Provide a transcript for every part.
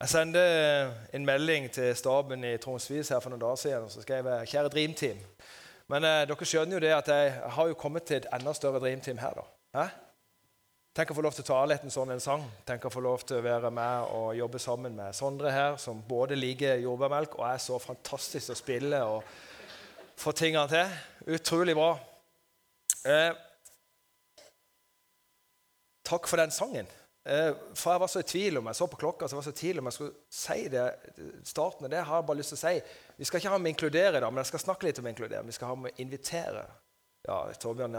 Jeg sendte en melding til staben i Tromsvis her for noen dager siden. og så skrev jeg 'Kjære Dream Team'. Men eh, dere skjønner jo det at jeg har jo kommet til et enda større Dream Team her. da. Hæ? Tenk å få lov til å ta av litt en sånn en sang. Tenk å få lov til å være med og jobbe sammen med Sondre her, som både liker jordbærmelk og er så fantastisk å spille og få tingene til. Utrolig bra. Eh, takk for den sangen. Eh, for jeg var så i tvil om jeg så på klokka, så jeg var så i tvil om jeg skulle si det. starten av det har jeg bare lyst til å si. Vi skal ikke ha med inkludere, dag, men jeg skal snakke litt om inkludere. Vi skal ha med invitere. Ja, Torbjørn,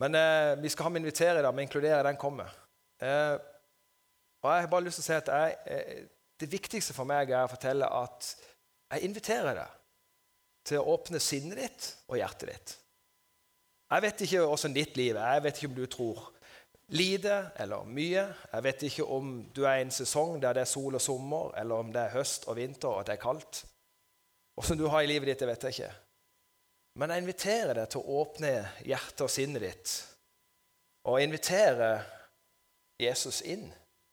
men eh, vi skal ha med invitere, dag, men inkludere, den kommer. Eh, og jeg har bare lyst til å si at jeg, eh, Det viktigste for meg er å fortelle at jeg inviterer deg til å åpne sinnet ditt og hjertet ditt. Jeg vet ikke åssen ditt liv er, jeg vet ikke om du tror lite eller mye. Jeg vet ikke om du er i en sesong der det er sol og sommer, eller om det er høst og vinter og det er kaldt. Åssen du har i livet ditt, det vet jeg ikke. Men jeg inviterer deg til å åpne hjertet og sinnet ditt og invitere Jesus inn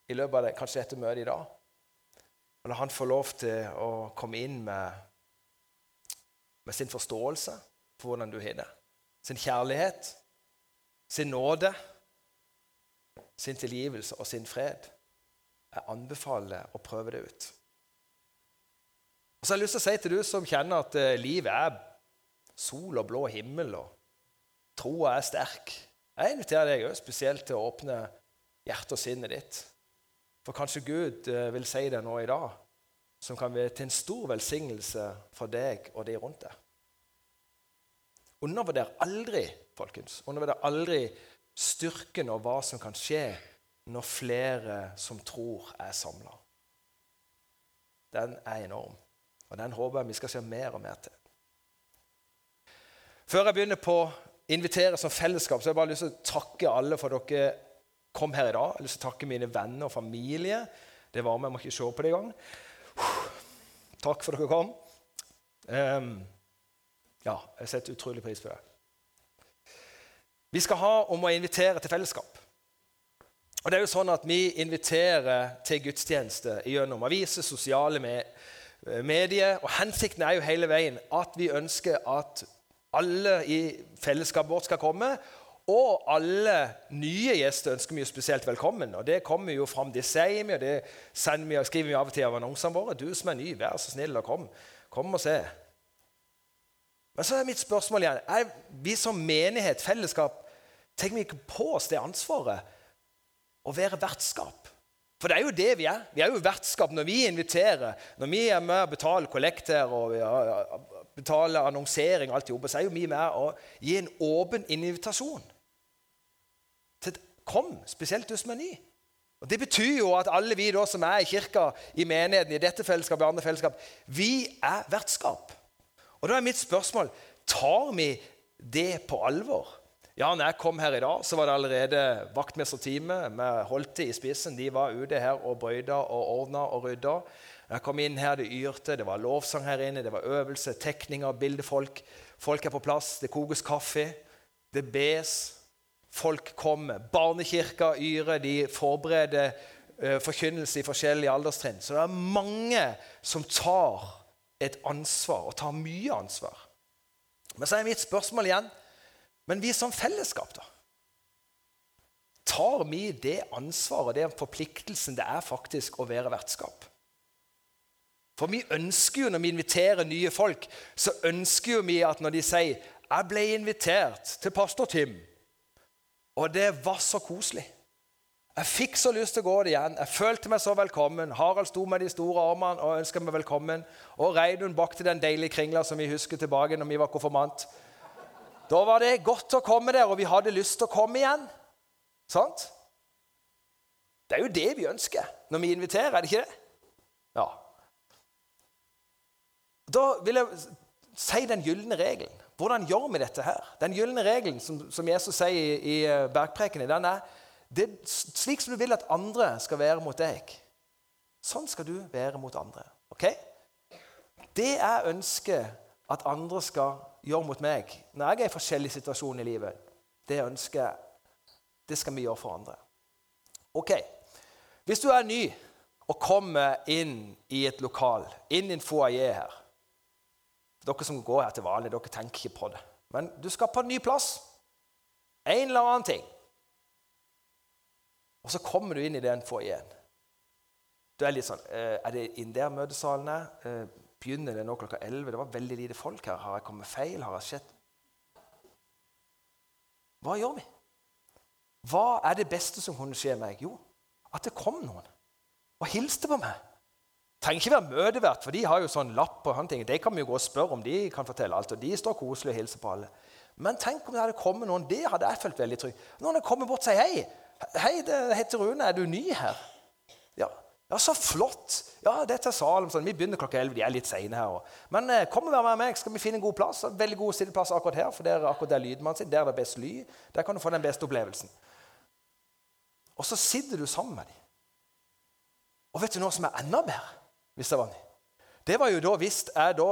i løpet av det, kanskje dette møtet i dag. Og la han få lov til å komme inn med, med sin forståelse for hvordan du har det. Sin kjærlighet, sin nåde sin tilgivelse og sin fred. Jeg anbefaler å prøve det ut. Og så har jeg lyst til å si til du som kjenner at uh, livet er sol og blå himmel, og troa er sterk Jeg inviterer deg også, spesielt til å åpne hjertet og sinnet ditt. For kanskje Gud uh, vil si det nå i dag, som kan være til en stor velsignelse for deg og de rundt deg. Undervurder aldri folkens, undervurder aldri styrken og hva som kan skje når flere som tror, er samla. Den er enorm, og den håper jeg vi skal se mer og mer til. Før jeg begynner på å invitere som fellesskap, så har jeg bare lyst til å takke alle for at dere kom her i dag. Jeg har lyst til å takke mine venner og familie. Det var med, jeg må ikke se på det engang. Takk for at dere kom. Um, ja, jeg setter utrolig pris på det. Vi skal ha om å invitere til fellesskap. Og det er jo sånn at Vi inviterer til gudstjeneste gjennom aviser, sosiale medier. og Hensikten er jo hele veien at vi ønsker at alle i fellesskapet vårt skal komme. Og alle nye gjester ønsker vi jo spesielt velkommen. og Det kommer jo fram, det sier vi, og det vi, skriver vi av og til av annonsene våre. Du som er ny, vær så snill og kom. Kom og se. Men så er mitt spørsmål igjen er vi som menighet, fellesskap, tenker vi ikke på oss det ansvaret å være vertskap? For det er jo det vi er. Vi er jo vertskap når vi inviterer. Når vi er med og betaler kollekter og betaler annonsering, og alt jobb, så er jo vi med å gi en åpen invitasjon. Til, kom, spesielt du som er ny. Og Det betyr jo at alle vi da som er i kirka, i menigheten, i dette fellesskapet, i andre fellesskap, vi er vertskap. Og da er mitt spørsmål tar vi det på alvor. Ja, når jeg kom her i dag, så var det allerede vaktmesterteamet med Holte i spissen. De var ute her og brøyda og ordna og rydda. Jeg kom inn her, det yrte, det var lovsang her inne, det var øvelse, tekninger, bildefolk. Folk er på plass, det kokes kaffe, det bes. Folk kommer. Barnekirka yrer, de forbereder uh, forkynnelse i forskjellige alderstrinn. Så det er mange som tar et ansvar, og tar mye ansvar. Men så er mitt spørsmål igjen Men vi som fellesskap, da? Tar vi det ansvaret, den forpliktelsen det er faktisk å være vertskap? For vi ønsker jo, når vi inviterer nye folk, så ønsker jo vi at når de sier 'Jeg ble invitert til pastor Tim', og det var så koselig' Jeg fikk så lyst til å gå det igjen. Jeg følte meg så velkommen. Harald sto med de store armene og ønska meg velkommen. Og Reidun bakte den deilige kringla som vi husker tilbake når vi var konfirmant. Da var det godt å komme der, og vi hadde lyst til å komme igjen. Sant? Det er jo det vi ønsker når vi inviterer, er det ikke det? Ja. Da vil jeg si den gylne regelen. Hvordan gjør vi dette her? Den gylne regelen som, som Jesus sier i, i eh, bergprekenen, den er det, er slik som du vil at andre skal være mot deg, sånn skal du være mot andre. Ok? Det jeg ønsker at andre skal gjøre mot meg når jeg er i forskjellige situasjoner i livet, det ønsker jeg, det skal vi gjøre for andre. Ok, Hvis du er ny og kommer inn i et lokal, inn i en foajé her Dere som går her til vanlig, dere tenker ikke på det. Men du skal på en ny plass. En eller annen ting. Og så kommer du inn i den foajeen. Du er litt sånn eh, Er det inn der møtesalen er? Eh, begynner det nå klokka 11? Det var veldig lite folk her. Har jeg kommet feil? Har jeg sett Hva gjør vi? Hva er det beste som kunne skje meg? Jo, at det kom noen og hilste på meg. Trenger ikke være møtevert, for de har jo sånn lapp og sånne ting. De kan vi jo gå og spørre om de kan fortelle alt. og de står koselig og hilser på alle. Men tenk om det hadde kommet noen. Det hadde jeg følt veldig trygg. Noen hadde kommet bort og sier hei. Hei, det heter Rune. Er du ny her? Ja, ja så flott. Ja, det er til Salem. Sånn. Vi begynner klokka 11. De er litt seine her. også. Men eh, kom og vær med meg, skal vi finne en god plass. Veldig god sitteplass akkurat her, for der er akkurat der lydmannen sitter. Der er det best lyd. Der kan du få den beste opplevelsen. Og så sitter du sammen med dem. Og vet du noe som er enda bedre? hvis det var ny? Det var jo da hvis jeg da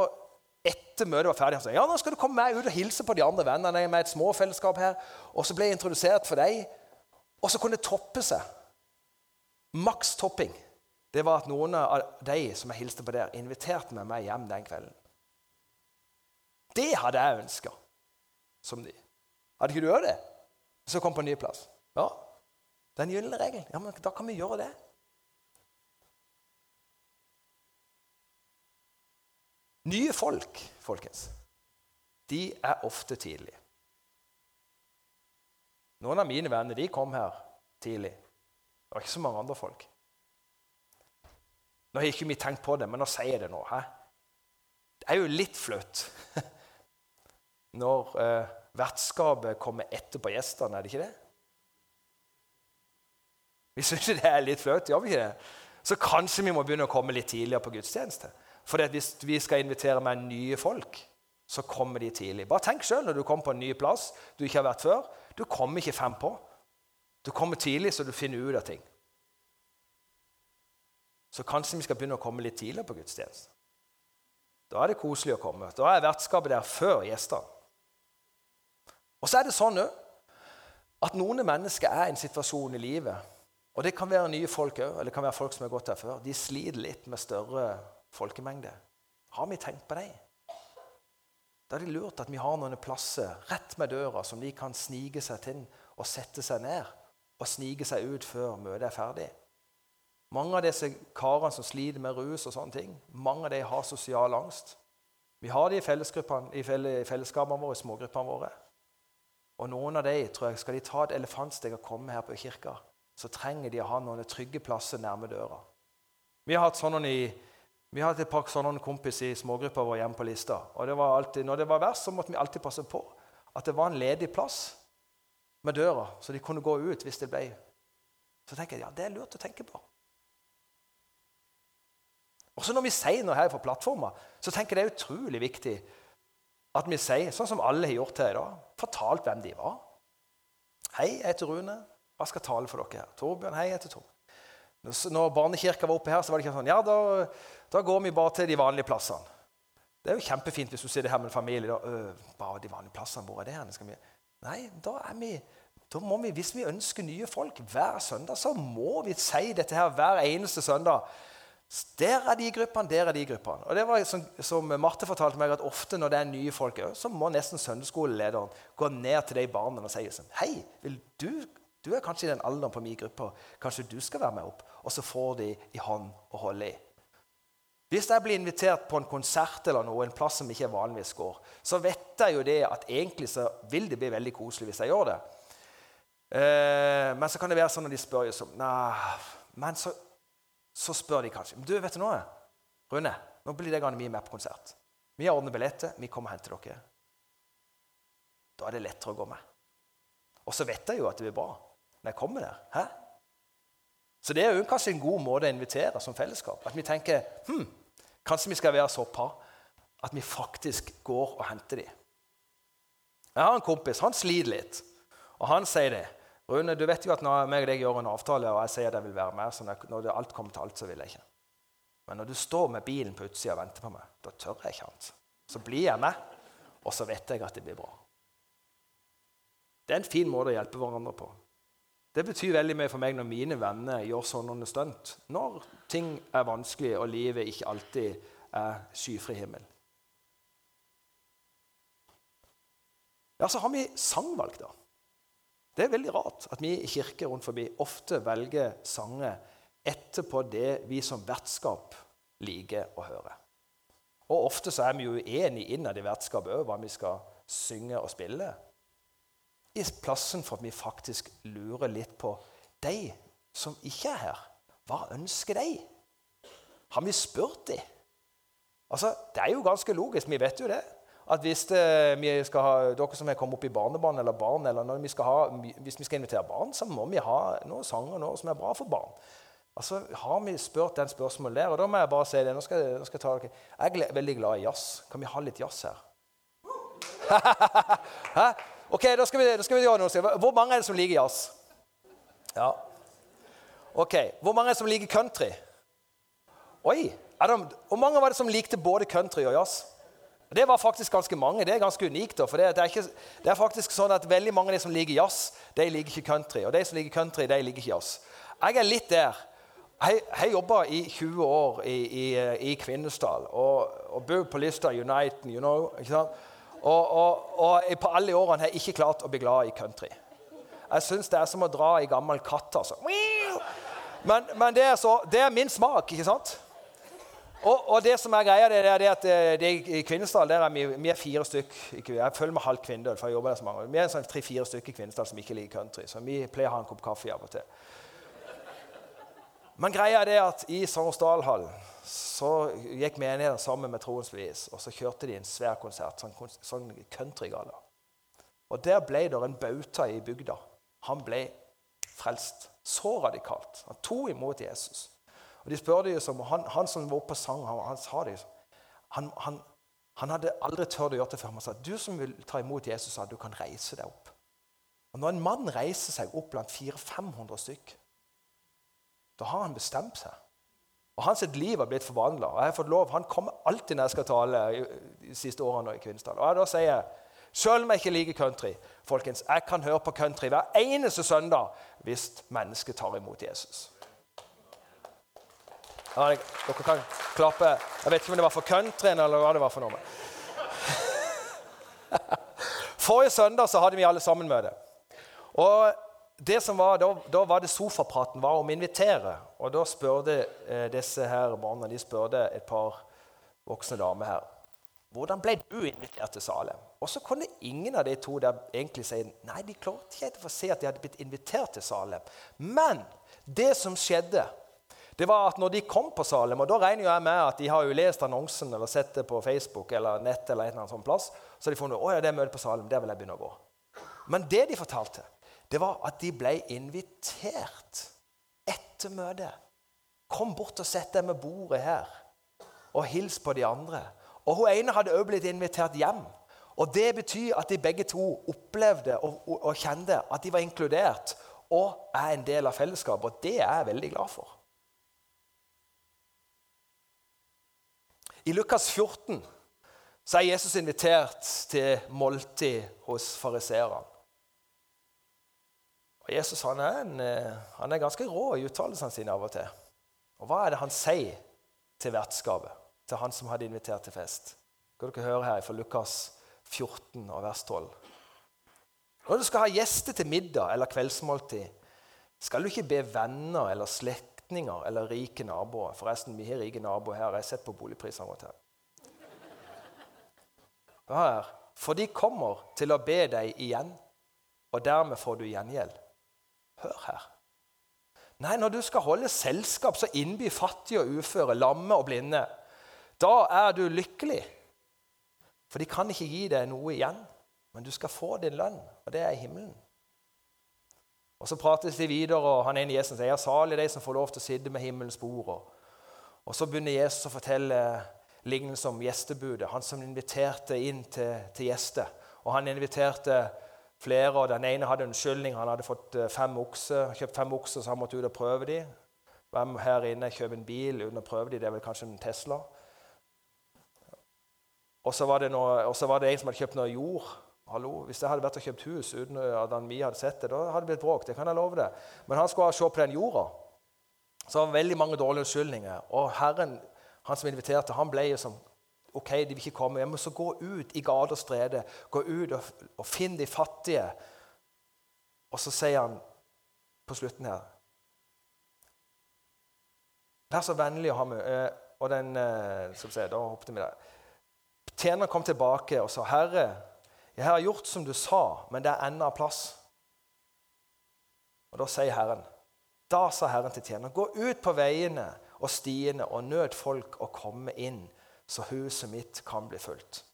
etter møtet var ferdig, han sa ja, nå skal du komme med ut og hilse på de andre vennene med et småfellesskap her. Og så ble jeg introdusert for deg. Og så kunne det toppe seg. Maks topping. Det var at noen av de som jeg hilste på der, inviterte meg med hjem den kvelden. Det hadde jeg ønska som de. Hadde ikke du òg det? Så kom på en ny plass. Ja, Den gylne regelen. Ja, men da kan vi gjøre det. Nye folk, folkens, de er ofte tidlige. Noen av mine venner de kom her tidlig. Det var ikke så mange andre folk. Nå har ikke vi tenkt på det, men nå sier jeg det nå. He? Det er jo litt flaut når eh, vertskapet kommer etterpå gjestene, er det ikke det? Vi syns det er litt flaut, gjør vi ikke det? Så kanskje vi må begynne å komme litt tidligere på gudstjeneste. For hvis vi skal invitere med nye folk, så kommer de tidlig. Bare tenk sjøl når du kommer på en ny plass du ikke har vært før. Du kommer ikke fem på. Du kommer tidlig, så du finner ut av ting. Så kanskje vi skal begynne å komme litt tidligere på gudstjeneste. Da er det koselig å komme. Da er vertskapet der før gjestene. Og så er det sånn at noen mennesker er i en situasjon i livet, og det kan være nye folk òg, eller det kan være folk som har gått her før, de sliter litt med større folkemengde. Har vi tenkt på dem? Da er det lurt at vi har noen plasser rett med døra som de kan snike seg til og sette seg ned og snike seg ut før møtet er ferdig. Mange av disse karene som sliter med rus og sånne ting, mange av dem har sosial angst. Vi har det i, i fellesskapene våre, i smågruppene våre. Og noen av dem, tror jeg, skal de ta et elefantsteg og komme her på kirka, så trenger de å ha noen trygge plasser nærme døra. Vi har hatt sånne i vi hadde et par sånne kompiser i smågruppa vår hjemme på Lista. og det alltid, Når det var verst, så måtte vi alltid passe på at det var en ledig plass med døra, så de kunne gå ut hvis det ble Så tenker jeg ja, det er lurt å tenke på. Også når vi sier noe her fra plattforma, så tenker jeg det er utrolig viktig at vi sier, sånn som alle har gjort her i dag, fortalt hvem de var. Hei, jeg heter Rune. Hva skal tale for dere her? Torbjørn, hei, jeg heter Tom. Når barnekirka var oppe her, så var det ikke sånn Ja, da, da går vi bare til de vanlige plassene. Det er jo kjempefint hvis du sitter her med en familie. Da, øh, bare de vanlige plassene, hvor er det hen? Nei, da er vi da må vi, Hvis vi ønsker nye folk hver søndag, så må vi si dette her hver eneste søndag. Der er de gruppene, der er de gruppene. Og det var som, som Marte fortalte meg, at ofte når det er nye folk, så må nesten søndagsskolelederen gå ned til de barna og si sånn Hei, vil du du er kanskje i den alderen på min gruppe. Kanskje du skal være med opp? Og så får de i hånd å holde i. Hvis jeg blir invitert på en konsert eller noe, en plass som ikke vanligvis går, så vet jeg jo det at egentlig så vil det bli veldig koselig hvis jeg gjør det. Eh, men så kan det være sånn når de spør jo sånn Men så, så, spør de kanskje Du, vet du noe? Rune, nå blir det mye med på konsert. Vi har ordnet billetter. Vi kommer og henter dere. Da er det lettere å gå med. Og så vet jeg jo at det blir bra når jeg kommer der. Hæ? Så det er jo kanskje en god måte å invitere som fellesskap. At vi tenker hm, kanskje vi skal være så par at vi faktisk går og henter dem. Jeg har en kompis han sliter litt, og han sier det. Rune, du vet jo at når jeg og deg gjør en avtale, og jeg sier at jeg vil være med, så når alt kommer til alt, så vil jeg ikke. Men når du står med bilen på utsida og venter på meg, da tør jeg ikke annet. Så blir jeg med, og så vet jeg at det blir bra. Det er en fin måte å hjelpe hverandre på. Det betyr veldig mye for meg når mine venner gjør sånne stunt. Når ting er vanskelig og livet ikke alltid er skyfri himmel. Ja, så har vi sangvalg, da. Det er veldig rart at vi i kirker rundt forbi ofte velger sanger etterpå det vi som vertskap liker å høre. Og ofte så er vi jo uenige innad i vertskapet òg hva vi skal synge og spille. I plassen for at vi faktisk lurer litt på de som ikke er her. Hva ønsker de? Har vi spurt dem? Altså, det er jo ganske logisk. Vi vet jo det. At hvis det, vi skal ha, dere som har kommet opp i barnebarn eller barn, eller vi ha, hvis vi skal invitere barn, så må vi ha noen sanger nå som er bra for barn. Altså, Har vi spurt den spørsmålet der? Og da må jeg bare si det. Nå skal, nå skal jeg, ta, dere. jeg er veldig glad i jazz. Kan vi ha litt jazz her? Hæ? Ok, da skal, vi, da skal vi gjøre noe. Hvor mange er det som liker jazz? Ja. Ok, Hvor mange er det som liker country? Oi! Det, hvor mange var det som likte både country og jazz? Det var faktisk ganske mange. Det er ganske unikt. For det, er ikke, det, er faktisk sånn at Veldig mange av de som liker jazz, de liker ikke country. Og de som liker country, de liker ikke jazz. Jeg er litt der. Jeg, jeg jobba i 20 år i, i, i Kvinesdal og, og bor på lista Uniten. You know, og, og, og, på alle årene har jeg ikke klart å bli glad i country. Jeg syns det er som å dra i gammel katt. Altså. Men, men det, er så, det, er min smak, ikke sant? Og, og, det som er greia, det er at det det, i Kvinesdal er vi, vi er fire stykk. Jeg følger med halvt kvinnedøl, for jeg jobber der så mange Vi er sånn tre-fire stykker i Kvinesdal som ikke liker country. Så vi pleier å ha en kopp kaffe av og til. Men greia er det at i Sognsdalhallen så gikk menigheten sammen med Troens Bevis, og så kjørte de en svær konsert, sånn, sånn countrygalla. Og der ble det en bauta i bygda. Han ble frelst. Så radikalt. Han tok imot Jesus. Og de spør jo som, han, han, som var oppe og sang, han, han sa det han, han, han, hadde aldri turt å gjøre det før. Han sa du som vil ta imot Jesus, sa, du kan reise deg opp. Og Når en mann reiser seg opp blant 400-500 stykk, da har han bestemt seg. Og Hans liv har blitt forvandla. Han kommer alltid når jeg skal tale de siste årene i Kvinesdal. Og da sier jeg, selv om jeg ikke liker country, folkens, jeg kan høre på country hver eneste søndag hvis mennesket tar imot Jesus. Dere kan klappe. Jeg vet ikke om det var for countryen eller hva det var for noe. Forrige søndag så hadde vi alle sammen møte. Og det som var, da, da, var det sofapraten var om å invitere. Og da spurte eh, disse her barna de spurte et par voksne damer her hvordan ble du invitert til Salem. Og så kunne ingen av de to der egentlig si nei, de klarte ikke å se at de hadde blitt invitert til Salem. Men det som skjedde, det var at når de kom på Salem Og da regner jeg med at de har jo lest annonsen eller sett det på Facebook eller nett, eller en eller annen sånn plass, så de funnet, å ja, det er møte på Salem, der vil jeg begynne å gå. Men det de fortalte, det var at de ble invitert etter møtet. Kom bort og sett deg med bordet her, og hils på de andre. Og Hun ene hadde også blitt invitert hjem. Og Det betyr at de begge to opplevde og, og, og kjente at de var inkludert og er en del av fellesskapet. Og det er jeg veldig glad for. I Lukas 14 så er Jesus invitert til måltid hos fariseerne. Og Jesus han er, en, eh, han er ganske rå i uttalelsene sine av og til. Og hva er det han sier til vertskapet, til han som hadde invitert til fest? Skal dere høre her fra Lukas 14 og vers 12. Når du skal ha gjester til middag eller kveldsmåltid, skal du ikke be venner eller slektninger eller rike naboer. Forresten, vi har rike naboer her. Jeg har sett på boligprisene våre her. Hør, for de kommer til å be deg igjen, og dermed får du gjengjeld. Hør her. Nei, når du skal holde selskap, så innby fattige og uføre, lamme og blinde. Da er du lykkelig. For de kan ikke gi deg noe igjen, men du skal få din lønn, og det er i himmelen. Og Så prates de videre, og han ene Jesus sier salig de som får lov til å sitte med himmelens bord. Og Så begynner Jesus å fortelle lignelsen om gjestebudet, han som inviterte inn til, til gjester. Og Han inviterte flere, og Den ene hadde en skyldning. Han hadde fått eh, fem okser, kjøpt fem okser, så han måtte ut og prøve dem. Hvem her inne kjøper en bil uten å prøve dem? Det er vel kanskje en Tesla. Og så var, var, det en som hadde kjøpt noe jord, Hallo, Hvis jeg hadde vært og kjøpt hus uten at vi hadde sett det, da hadde det blitt bråk. det kan jeg love det. Men han skulle se på den jorda. Så det var veldig mange dårlige unnskyldninger. Og Herren, han som inviterte, han ble jo som OK, de vil ikke komme. Jeg må så gå ut i gater og strede. Gå ut og, og finn de fattige. Og så sier han på slutten her Vær så vennlig å ha med eh, Og den eh, vi se, Da hoppet vi der. Tjeneren kom tilbake og sa, 'Herre, jeg har gjort som du sa, men det er ennå plass.' Og Da sier Herren, da sa Herren til tjeneren, 'Gå ut på veiene og stiene og nød folk å komme inn, så huset mitt kan bli fullt.'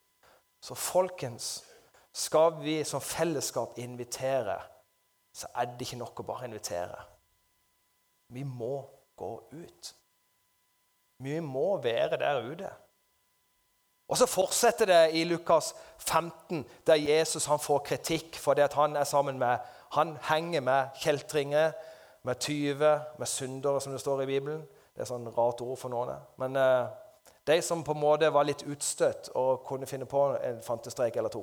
Så folkens, skal vi som fellesskap invitere, så er det ikke nok å bare invitere. Vi må gå ut. Vi må være der ute. Og Så fortsetter det i Lukas 15, der Jesus han får kritikk fordi at han er sammen med Han henger med kjeltringer, med tyver, med syndere, som det står i Bibelen. Det er sånn rart ord for noen. Men eh, de som på en måte var litt utstøtt og kunne finne på en fantestreik eller to.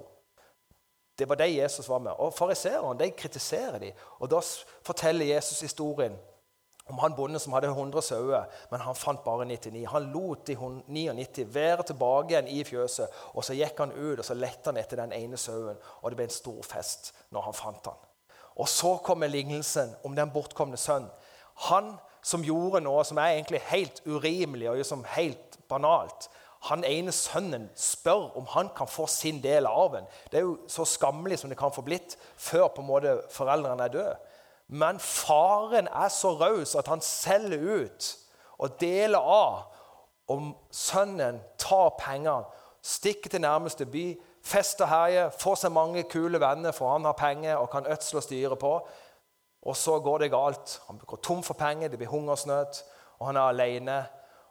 Det var de Jesus var med. Og Fariseerne kritiserer de. Og Da forteller Jesus historien om han bonden som hadde 100 sauer, men han fant bare 99. Han lot de 99 være tilbake igjen i fjøset. og Så gikk han ut og så lette han etter den ene sauen, og det ble en stor fest når han fant han. Og Så kommer lignelsen om den bortkomne sønn. Han som gjorde noe som er egentlig helt urimelig og liksom helt banalt. Han ene sønnen spør om han kan få sin del av arven. Det er jo så skammelig som det kan få blitt før på en måte foreldrene er døde. Men faren er så raus at han selger ut og deler av. Om sønnen tar pengene, stikker til nærmeste by, fester herjer, får seg mange kule venner, for han har penger og kan ødsle og styre på. Og så går det galt. Han går tom for penger, det blir hungersnød, og han er alene,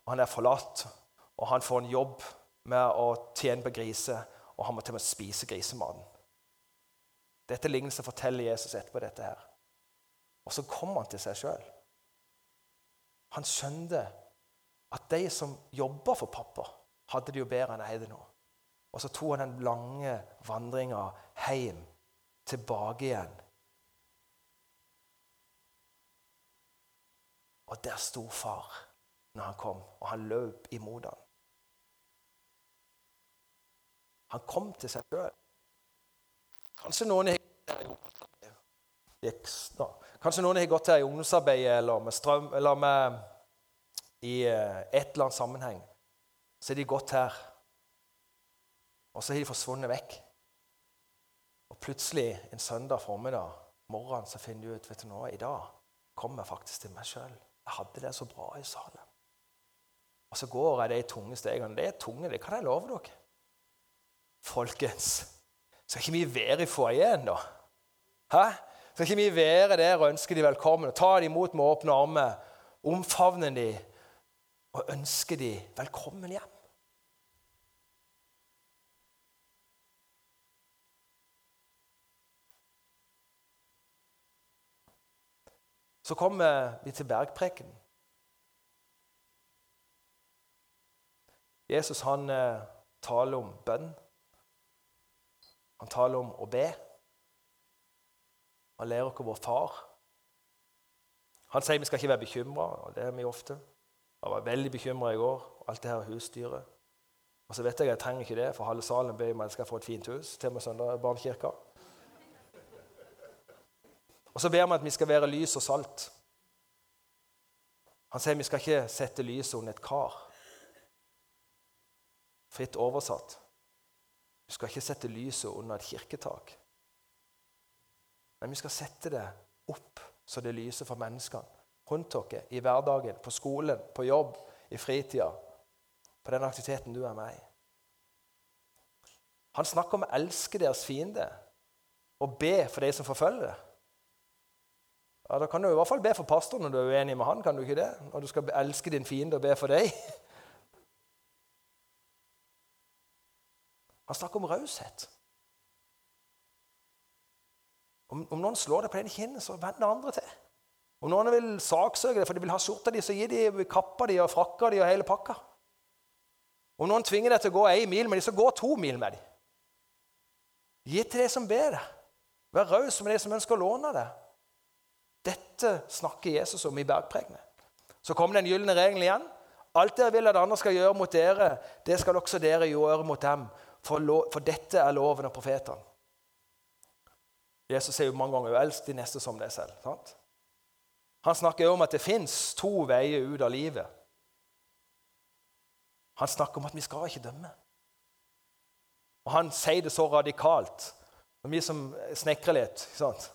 og han er forlatt. Og han får en jobb med å tjene på griser, og han må til og med spise grisematen. Dette lignelsen forteller Jesus etterpå dette her. Og så kom han til seg sjøl. Han skjønte at de som jobba for pappa, hadde det jo bedre enn jeg hadde nå. Og så tok han den lange vandringa hjem, tilbake igjen. Og der sto far når han kom, og han løp imot ham. Han kom til seg sjøl. Kanskje noen har Kanskje noen har gått her i ungdomsarbeidet eller med strøm eller med, i eh, et eller annet sammenheng. Så har de gått her, og så har de forsvunnet vekk. Og plutselig en søndag formiddag morgen, så finner de ut vet du noe, i dag kommer jeg faktisk til meg sjøl. Jeg hadde det så bra i salen. Og så går jeg de tunge stegene. Det er tunge, det kan jeg love dere. Folkens, skal ikke vi være i foajeen, da? Hæ? Skal ikke vi være der og ønske dem velkommen? Ta dem imot med åpne armer, omfavne dem og ønske dem velkommen hjem? Så kommer vi til bergpreken. Jesus han eh, taler om bønn. Han taler om å be. Han lærer oss vår far. Han sier vi skal ikke være bekymra, og det er vi ofte. Jeg var veldig bekymra i går. Alt det her husdyret. Og så vet jeg at jeg trenger ikke det, for halve salen ber meg at jeg skal få et fint hus. til med barnekirka. Og så ber vi at vi skal være lys og salt. Han sier vi skal ikke sette lyset under et kar. Fritt oversatt. Du skal ikke sette lyset under et kirketak. Men vi skal sette det opp så det lyser for menneskene rundt dere i hverdagen, på skolen, på jobb, i fritida, på den aktiviteten du er med i. Han snakker om å elske deres fiende og be for de som forfølger. Ja, Da kan du i hvert fall be for pastoren når du er uenig med han, kan du ikke det? Når du skal elske din fiende og be for deg. Han snakker om raushet. Om, om, noen slår deg på den kinnet, så vend det andre til. Om noen vil saksøke deg for de vil ha skjorta di, så gi de kappa di og frakka di og hele pakka. Om noen tvinger deg til å gå én mil med dem, så gå to mil med dem. Gi til de som ber deg. Vær raus med de som ønsker å låne det. Dette snakker Jesus om i bergpregene. Så kommer den gylne regelen igjen. Alt dere vil at andre skal gjøre mot dere, det skal også dere gjøre mot dem. For, lov, for dette er loven av profetene. Jesus sier jo mange ganger 'elsk de neste som deg selv'. Sant? Han snakker jo om at det fins to veier ut av livet. Han snakker om at vi skal ikke dømme. Og han sier det så radikalt. Og vi som snekrer litt sant?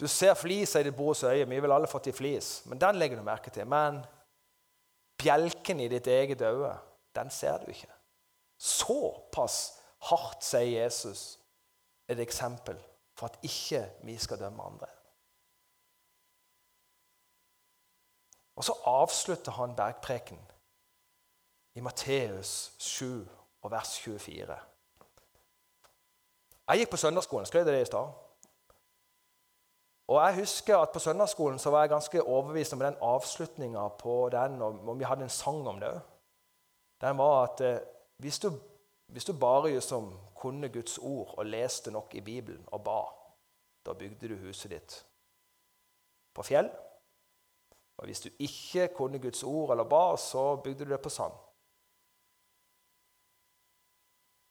Du ser flisa i ditt brors øye. Vi vil alle fått i flis, men den legger du merke til. Men bjelken i ditt eget øye, den ser du ikke. Såpass hardt, sier Jesus, et eksempel for at ikke vi skal dømme andre. Og så avslutter han bergpreken i Matteus 7 og vers 24. Jeg gikk på søndagsskolen. Skrøt jeg det i stad? Og jeg husker at På søndagsskolen så var jeg ganske overbevist om den avslutninga på den, og vi hadde en sang om det. Den var at eh, hvis, du, hvis du bare liksom kunne Guds ord og leste nok i Bibelen og ba, da bygde du huset ditt på fjell. Og hvis du ikke kunne Guds ord eller ba, så bygde du det på sand.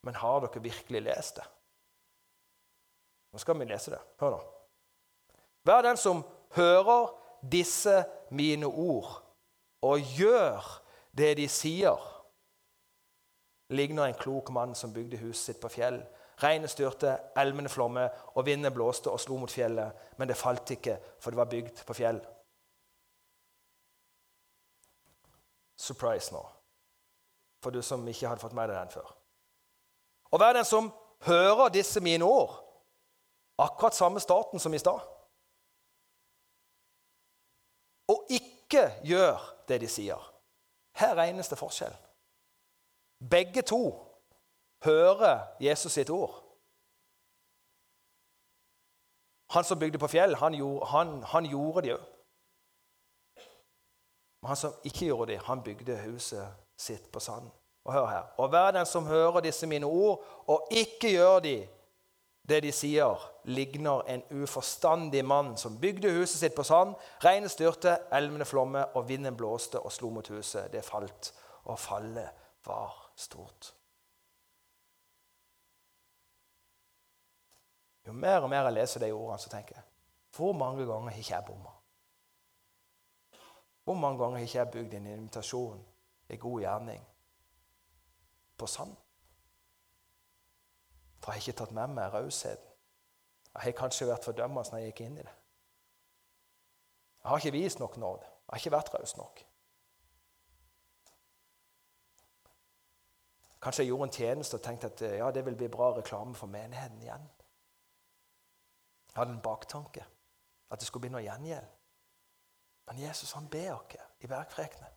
Men har dere virkelig lest det? Nå skal vi lese det. Hør nå. Vær den som hører disse mine ord og gjør det de sier, ligner en klok mann som bygde huset sitt på fjell. Regnet styrte, elvene flommet, og vinden blåste og slo mot fjellet. Men det falt ikke, for det var bygd på fjell. Surprise nå, for du som ikke hadde fått med deg den før. Og vær den som hører disse mine ord. Akkurat samme starten som i stad og ikke gjør det de sier. Her regnes det forskjell. Begge to hører Jesus sitt ord. Han som bygde på fjell, han gjorde, han, han gjorde det òg. Men han som ikke gjorde det, han bygde huset sitt på sand. Og hør her. Og hver den som hører disse mine ord, og ikke gjør de, det de sier, ligner en uforstandig mann som bygde huset sitt på sand. Regnet styrte, elvene flomme, og vinden blåste og slo mot huset. Det falt, og fallet var stort. Jo mer og mer jeg leser de ordene, så tenker jeg hvor mange ganger har ikke jeg bomma? Hvor mange ganger har ikke jeg bygd en invitasjon, en god gjerning, på sand? For jeg har ikke tatt med meg rausheten. Jeg har kanskje vært fordømmende når jeg gikk inn i det. Jeg har ikke vist nok nåde. Jeg har ikke vært raus nok. Kanskje jeg gjorde en tjeneste og tenkte at ja, det vil bli bra reklame for menigheten igjen. Jeg hadde en baktanke, at det skulle bli noe gjengjeld. Men Jesus han ber oss i bergfrekene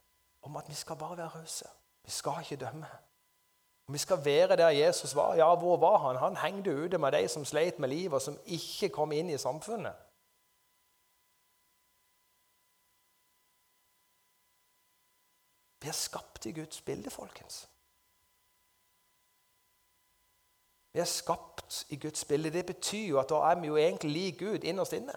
om at vi skal bare være rause. Vi skal ikke dømme. Vi skal være der Jesus var, ja, hvor var han? Han hengte ute med de som sleit med livet, og som ikke kom inn i samfunnet. Vi er skapt i Guds bilde, folkens. Vi er skapt i Guds bilde. Det betyr jo at da er vi jo egentlig lik Gud innerst inne.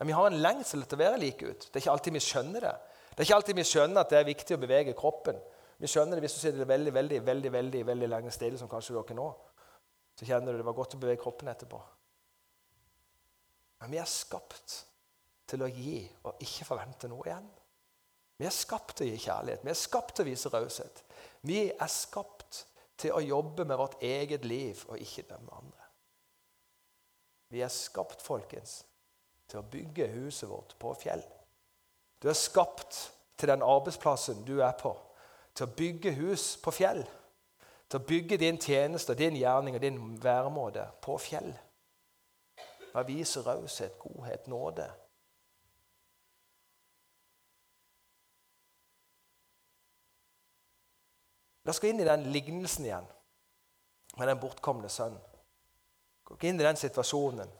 Men vi har en lengsel til å være lik Gud. Det er ikke alltid vi skjønner det. Det er ikke alltid vi skjønner at det er viktig å bevege kroppen. Vi skjønner det hvis du sitter veldig veldig, veldig, veldig, veldig lenge stille, som kanskje dere nå. Så kjenner du det var godt å bevege kroppen etterpå. Men vi er skapt til å gi og ikke forvente noe igjen. Vi er skapt til å gi kjærlighet, vi er skapt til å vise raushet. Vi er skapt til å jobbe med vårt eget liv og ikke dømme andre. Vi er skapt, folkens, til å bygge huset vårt på fjell. Du er skapt til den arbeidsplassen du er på til å bygge hus på fjell. Til å bygge din tjeneste, din gjerning og din væremåte på fjell. Vær å vise raushet, godhet, nåde. La skal inn i den lignelsen igjen med den bortkomne sønnen. Gå ikke inn i den situasjonen.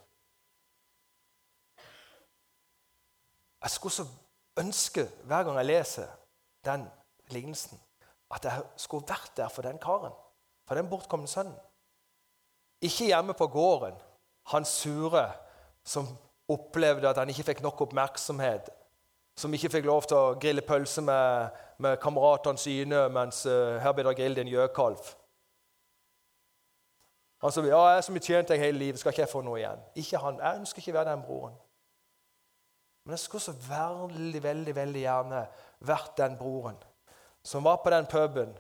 Jeg skulle så ønske, hver gang jeg leser den lignelsen, at jeg skulle vært der for den karen, for den bortkomne sønnen. Ikke hjemme på gården. Han sure som opplevde at han ikke fikk nok oppmerksomhet. Som ikke fikk lov til å grille pølse med, med kameratene sine mens her blir det grillet en gjøkalv. Han sa ja, jeg som har tjent deg hele livet, skal ikke jeg få noe igjen? Ikke han. Jeg ønsker ikke å være den broren. Men jeg skulle så veldig, veldig, veldig gjerne vært den broren som var på den puben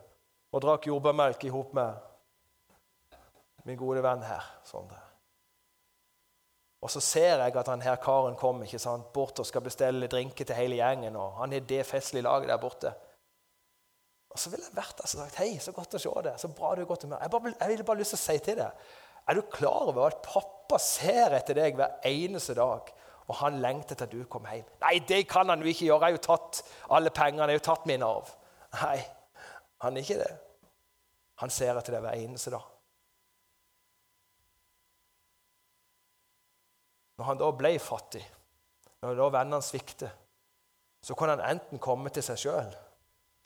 og drakk jordbærmelk i hop med min gode venn her, Sondre. Og så ser jeg at han her karen kommer bort og skal bestille drinker til hele gjengen. og Han har det festlige laget der borte. Og så ville jeg vært der og sagt hei, så godt å se deg. Så bra du er godt humør. Jeg, bare, jeg ville bare lyst til å si til deg Er du klar over at pappa ser etter deg hver eneste dag? Og han lengter til at du kommer hjem. Nei, det kan han jo ikke gjøre. Jeg har jo tatt alle pengene. Jeg har jo tatt min arv. Nei, han er ikke det. Han ser etter deg hver eneste dag. Når han da ble fattig, når da vennene svikter, så kunne han enten komme til seg sjøl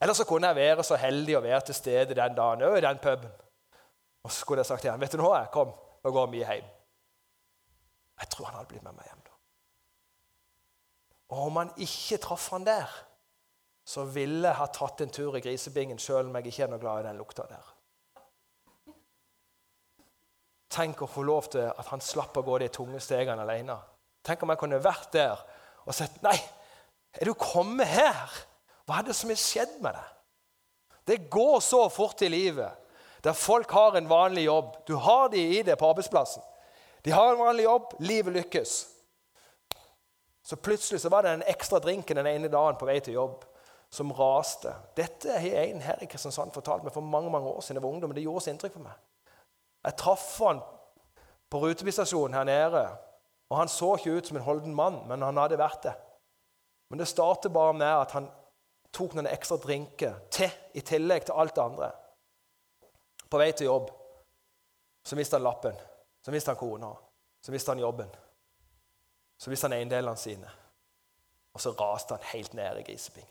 eller så kunne jeg være så heldig å være til stede den dagen òg i den puben. Og så skulle jeg sagt til ham vet du nå, jeg kom, nå går vi hjem. Jeg tror han hadde blitt med meg hjem da. Og om han ikke traff han der, så ville jeg ha tatt en tur i grisebingen sjøl om jeg ikke er noe glad i den lukta der. Tenk å få lov til at han slapp å gå de tunge stegene alene. Tenk om jeg kunne vært der og sett Nei, er du kommet her? Hva er det som har skjedd med deg? Det går så fort i livet der folk har en vanlig jobb. Du har de i det på arbeidsplassen. De har en vanlig jobb, livet lykkes. Så plutselig så var det den ekstra drinken den ene dagen på vei til jobb som raste. Dette har en her i Kristiansand fortalt meg for mange mange år siden jeg var ungdom. Det gjorde så inntrykk på meg. Jeg traff han på rutebilstasjonen her nede. og Han så ikke ut som en holden mann, men han hadde vært det. Men det startet bare med at han tok noen ekstra drinker til i tillegg til alt det andre. På vei til jobb så mista han lappen, så mista han kona, så mista han jobben. Så mista han eiendelene sine, og så raste han helt ned i griseping.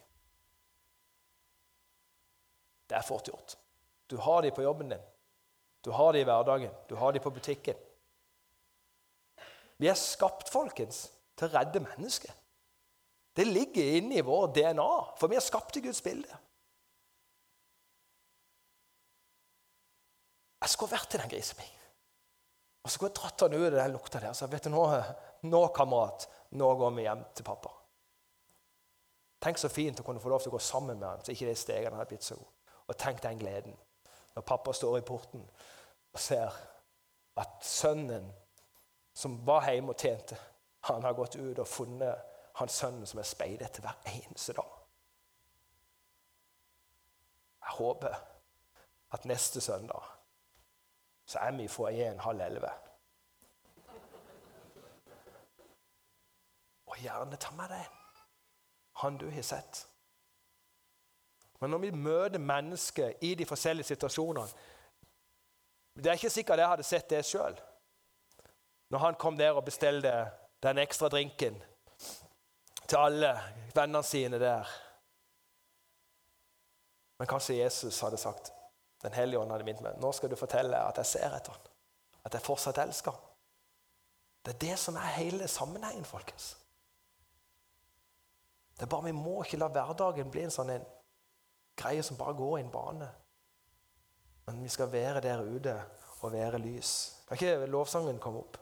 Det er fort gjort. Du har de på jobben din, du har de i hverdagen, du har de på butikken. Vi er skapt, folkens, til å redde mennesker. Det ligger inne i vår DNA, for vi er skapt i Guds bilde. Jeg skulle vært i den grisebingen. Og så skulle jeg dratt han ut av den lukta der Så vet du nå, nå, kamerat, nå går vi hjem til pappa. Tenk så fint å kunne få lov til å gå sammen med han, så ikke de stegene hadde blitt så gode. Og tenk den gleden når pappa står i porten og ser at sønnen som var hjemme og tjente, han har gått ut og funnet han sønnen som er speider etter hver eneste dag. Jeg håper at neste søndag så er vi i foajeen halv elleve. Og gjerne ta med deg han du har sett. Men når vi møter mennesker i de forskjellige situasjonene Det er ikke sikkert jeg hadde sett det sjøl. Når han kom der og bestilte den ekstra drinken til alle vennene sine der. Men kanskje Jesus hadde sagt Den hellige ånd hadde minnet meg nå skal du fortelle at jeg ser etter ham. At jeg fortsatt elsker ham. Det er det som er hele sammenhengen, folkens. Det er bare Vi må ikke la hverdagen bli en sånn en greie som bare går i en bane. Men vi skal være der ute og være lys. Kan ikke lovsangen komme opp?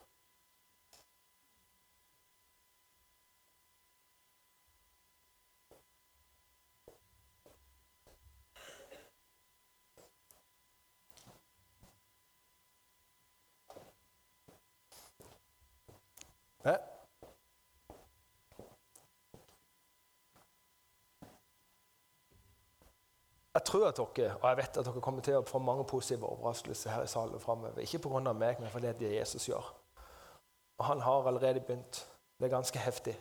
Ja. Jeg tror at dere, og jeg vet at dere kommer til å få mange positive overraskelser her i salen framover. Ikke pga. meg, men fordi det Jesus gjør. Og han har allerede begynt. Det er ganske heftig.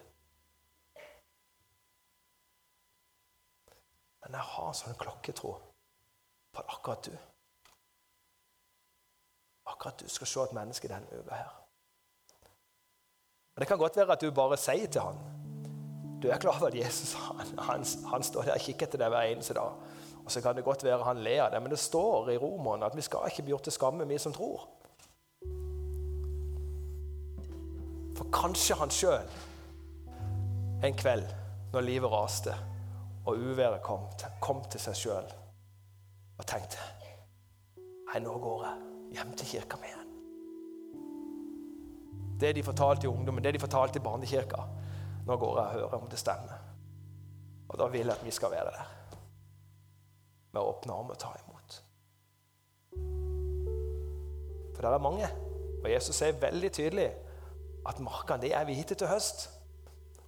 Men jeg har sånn klokketro på at akkurat du Akkurat du skal se et menneske denne uka her. Og Det kan godt være at du bare sier til han Du er klar over at Jesus han, han, han står der og kikker etter deg hver eneste dag. Og Så kan det godt være han ler av det, men det står i Romerne at vi skal ikke bli gjort til skamme, vi som tror. For kanskje han sjøl en kveld når livet raste og uværet kom, kom til seg sjøl og tenkte Nei, nå går jeg hjem til kirka mi igjen. Det de fortalte i ungdommen, det de fortalte i barnekirka. Nå går jeg og hører om det stemmer. Og da vil jeg at vi skal være der. Med åpne armer ta imot. For det er mange. Og Jesus sier veldig tydelig at markene det er hittil til høst.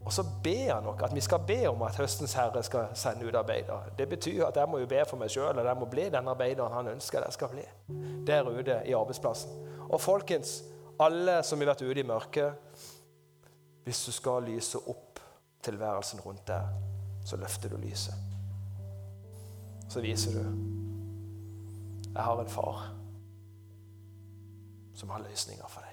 Og så ber han nok at vi skal be om at høstens herre skal sende ut arbeidere. Det betyr at jeg må jo be for meg sjøl, og jeg må bli den arbeideren han ønsker jeg skal bli. Der ute i arbeidsplassen. Og folkens, alle som har vært ute i mørket Hvis du skal lyse opp tilværelsen rundt deg, så løfter du lyset. Så viser du jeg har en far som har løsninger for deg.